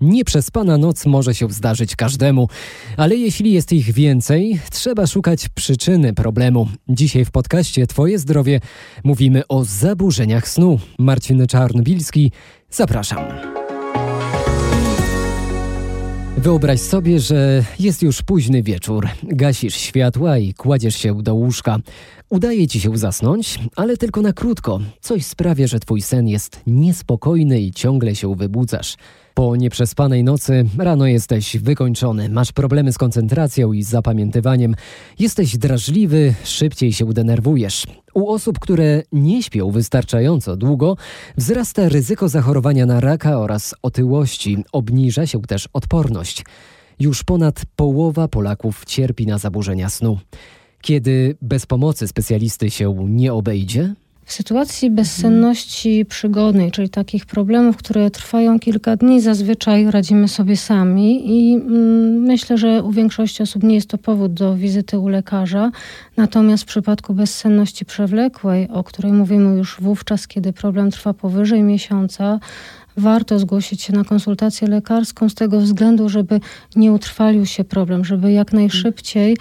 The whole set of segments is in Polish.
Nieprzespana noc może się zdarzyć każdemu, ale jeśli jest ich więcej, trzeba szukać przyczyny problemu. Dzisiaj w podcaście Twoje zdrowie mówimy o zaburzeniach snu. Marcin Czarnbilski, zapraszam. Wyobraź sobie, że jest już późny wieczór. Gasisz światła i kładziesz się do łóżka. Udaje ci się zasnąć, ale tylko na krótko. Coś sprawia, że twój sen jest niespokojny i ciągle się wybudzasz. Po nieprzespanej nocy rano jesteś wykończony, masz problemy z koncentracją i zapamiętywaniem, jesteś drażliwy, szybciej się denerwujesz. U osób, które nie śpią wystarczająco długo, wzrasta ryzyko zachorowania na raka oraz otyłości, obniża się też odporność. Już ponad połowa Polaków cierpi na zaburzenia snu. Kiedy bez pomocy specjalisty się nie obejdzie, w sytuacji bezsenności przygodnej, czyli takich problemów, które trwają kilka dni, zazwyczaj radzimy sobie sami i mm, myślę, że u większości osób nie jest to powód do wizyty u lekarza. Natomiast w przypadku bezsenności przewlekłej, o której mówimy już wówczas, kiedy problem trwa powyżej miesiąca, warto zgłosić się na konsultację lekarską z tego względu, żeby nie utrwalił się problem, żeby jak najszybciej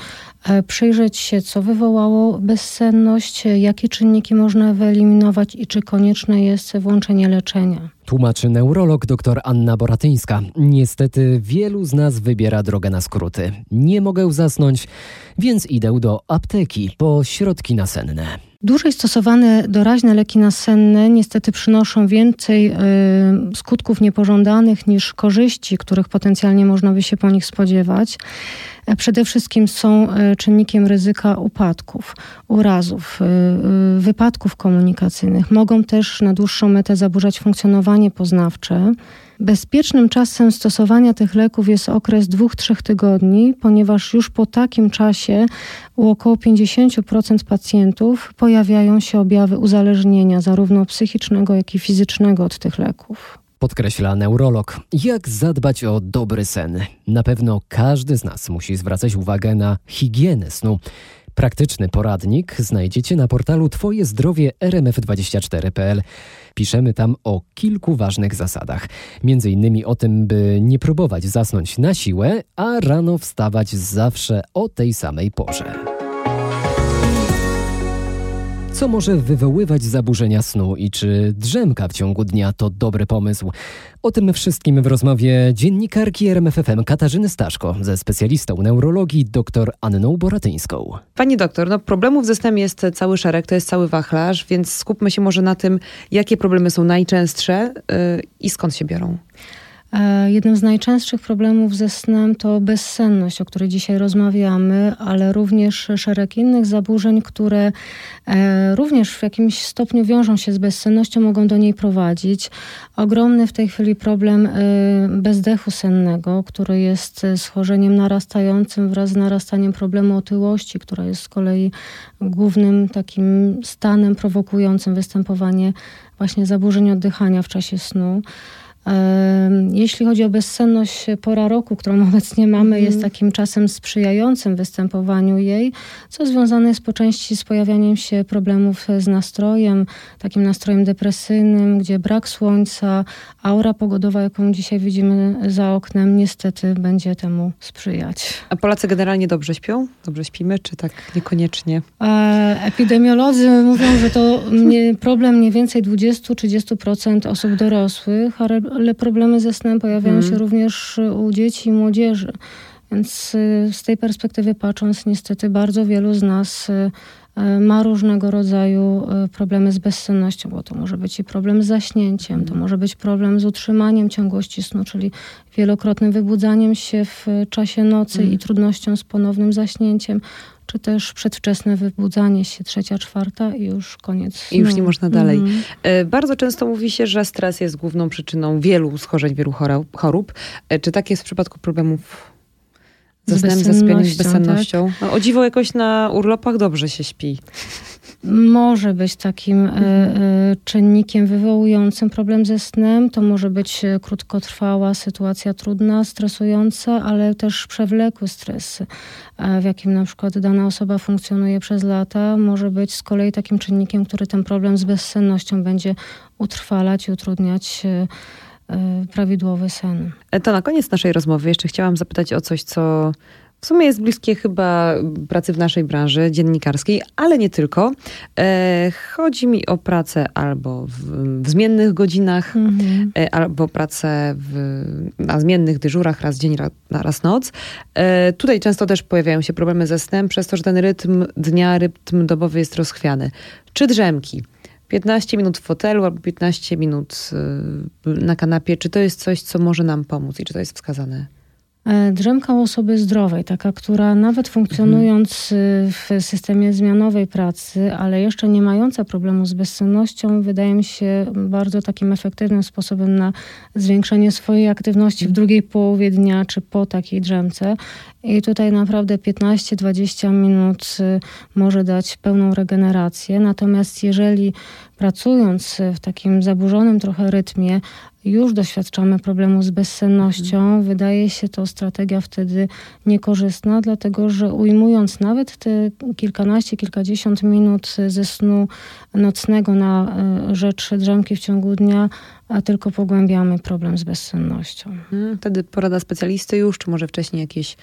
przyjrzeć się, co wywołało bezsenność, jakie czynniki można wyeliminować i czy konieczne jest włączenie leczenia. Tłumaczy neurolog dr Anna Boratyńska. Niestety wielu z nas wybiera drogę na skróty. Nie mogę zasnąć, więc idę do apteki po środki nasenne. Dłużej stosowane doraźne leki nasenne niestety przynoszą więcej y, skutków niepożądanych niż korzyści, których potencjalnie można by się po nich spodziewać. E, przede wszystkim są e, czynnikiem ryzyka upadków, urazów, y, y, wypadków komunikacyjnych. Mogą też na dłuższą metę zaburzać funkcjonowanie poznawcze. Bezpiecznym czasem stosowania tych leków jest okres 2-3 tygodni, ponieważ już po takim czasie u około 50% pacjentów pojawiają się objawy uzależnienia, zarówno psychicznego, jak i fizycznego od tych leków. Podkreśla neurolog. Jak zadbać o dobry sen? Na pewno każdy z nas musi zwracać uwagę na higienę snu. Praktyczny poradnik znajdziecie na portalu Twoje zdrowie rmf24.pl. Piszemy tam o kilku ważnych zasadach. Między innymi o tym, by nie próbować zasnąć na siłę, a rano wstawać zawsze o tej samej porze. Co może wywoływać zaburzenia snu i czy drzemka w ciągu dnia to dobry pomysł? O tym wszystkim w rozmowie dziennikarki RMFFM Katarzyny Staszko ze specjalistą neurologii dr Anną Boratyńską. Pani doktor, no problemów ze snem jest cały szereg, to jest cały wachlarz, więc skupmy się może na tym, jakie problemy są najczęstsze yy, i skąd się biorą. E, jednym z najczęstszych problemów ze snem to bezsenność, o której dzisiaj rozmawiamy, ale również szereg innych zaburzeń, które e, również w jakimś stopniu wiążą się z bezsennością, mogą do niej prowadzić. Ogromny w tej chwili problem e, bezdechu sennego, który jest schorzeniem narastającym wraz z narastaniem problemu otyłości, która jest z kolei głównym takim stanem prowokującym występowanie właśnie zaburzeń oddychania w czasie snu. Jeśli chodzi o bezsenność, pora roku, którą obecnie mamy, jest mhm. takim czasem sprzyjającym występowaniu jej, co związane jest po części z pojawianiem się problemów z nastrojem, takim nastrojem depresyjnym, gdzie brak słońca, aura pogodowa, jaką dzisiaj widzimy za oknem, niestety będzie temu sprzyjać. A Polacy generalnie dobrze śpią? Dobrze śpimy, czy tak niekoniecznie? E, epidemiolodzy mówią, że to problem mniej więcej 20-30% osób dorosłych, ale problemy ze snem pojawiają się mhm. również u dzieci i młodzieży. Więc y, z tej perspektywy patrząc, niestety bardzo wielu z nas y, y, ma różnego rodzaju problemy z bezsennością, bo to może być i problem z zaśnięciem, to mhm. może być problem z utrzymaniem ciągłości snu, czyli wielokrotnym wybudzaniem się w czasie nocy i mhm. trudnością z ponownym zaśnięciem czy też przedwczesne wybudzanie się, trzecia, czwarta i już koniec. I już nie można dalej. Mm. Bardzo często mówi się, że stres jest główną przyczyną wielu schorzeń, wielu chorób. E, czy tak jest w przypadku problemów ze snem, ze z bezsennością? Tak? No, o dziwo jakoś na urlopach dobrze się śpi może być takim e, e, czynnikiem wywołującym problem ze snem. To może być e, krótkotrwała sytuacja trudna, stresująca, ale też przewlekły stres, w jakim na przykład dana osoba funkcjonuje przez lata, może być z kolei takim czynnikiem, który ten problem z bezsennością będzie utrwalać i utrudniać prawidłowy sen. To na koniec naszej rozmowy jeszcze chciałam zapytać o coś, co w sumie jest bliskie chyba pracy w naszej branży dziennikarskiej, ale nie tylko. E, chodzi mi o pracę albo w, w zmiennych godzinach, mhm. e, albo pracę w, na zmiennych dyżurach raz dzień, raz noc. E, tutaj często też pojawiają się problemy ze snem, przez to, że ten rytm dnia, rytm dobowy jest rozchwiany. Czy drzemki? 15 minut w fotelu albo 15 minut na kanapie, czy to jest coś, co może nam pomóc i czy to jest wskazane? E, drzemka osoby zdrowej, taka, która nawet funkcjonując mhm. w systemie zmianowej pracy, ale jeszcze nie mająca problemu z bezsennością, wydaje mi się bardzo takim efektywnym sposobem na zwiększenie swojej aktywności w drugiej połowie dnia czy po takiej drzemce. I tutaj naprawdę 15-20 minut y, może dać pełną regenerację. Natomiast jeżeli pracując w takim zaburzonym trochę rytmie, już doświadczamy problemu z bezsennością, mhm. wydaje się to strategia wtedy niekorzystna, dlatego że ujmując nawet te kilkanaście, kilkadziesiąt minut ze snu nocnego na y, rzecz drzemki w ciągu dnia, a tylko pogłębiamy problem z bezsennością. Mhm, wtedy porada specjalisty już, czy może wcześniej jakieś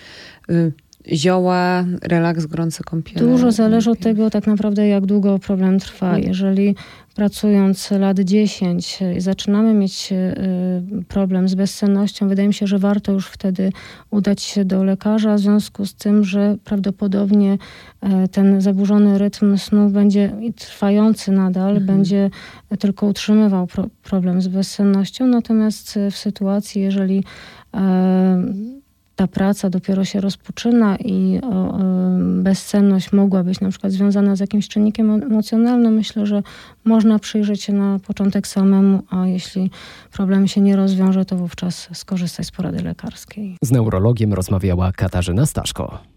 y, zioła, relaks, gorące kąpiele? Dużo zależy od tego tak naprawdę, jak długo problem trwa. Mhm. Jeżeli pracując lat 10 zaczynamy mieć y, problem z bezsennością, wydaje mi się, że warto już wtedy udać się do lekarza, w związku z tym, że prawdopodobnie e, ten zaburzony rytm snu będzie trwający nadal, mhm. będzie tylko utrzymywał pro problem z bezsennością, natomiast w sytuacji, jeżeli e, ta praca dopiero się rozpoczyna i o, bezsenność mogła być na przykład związana z jakimś czynnikiem emocjonalnym, myślę, że można przyjrzeć się na początek samemu, a jeśli problem się nie rozwiąże, to wówczas skorzystać z porady lekarskiej. Z neurologiem rozmawiała Katarzyna Staszko.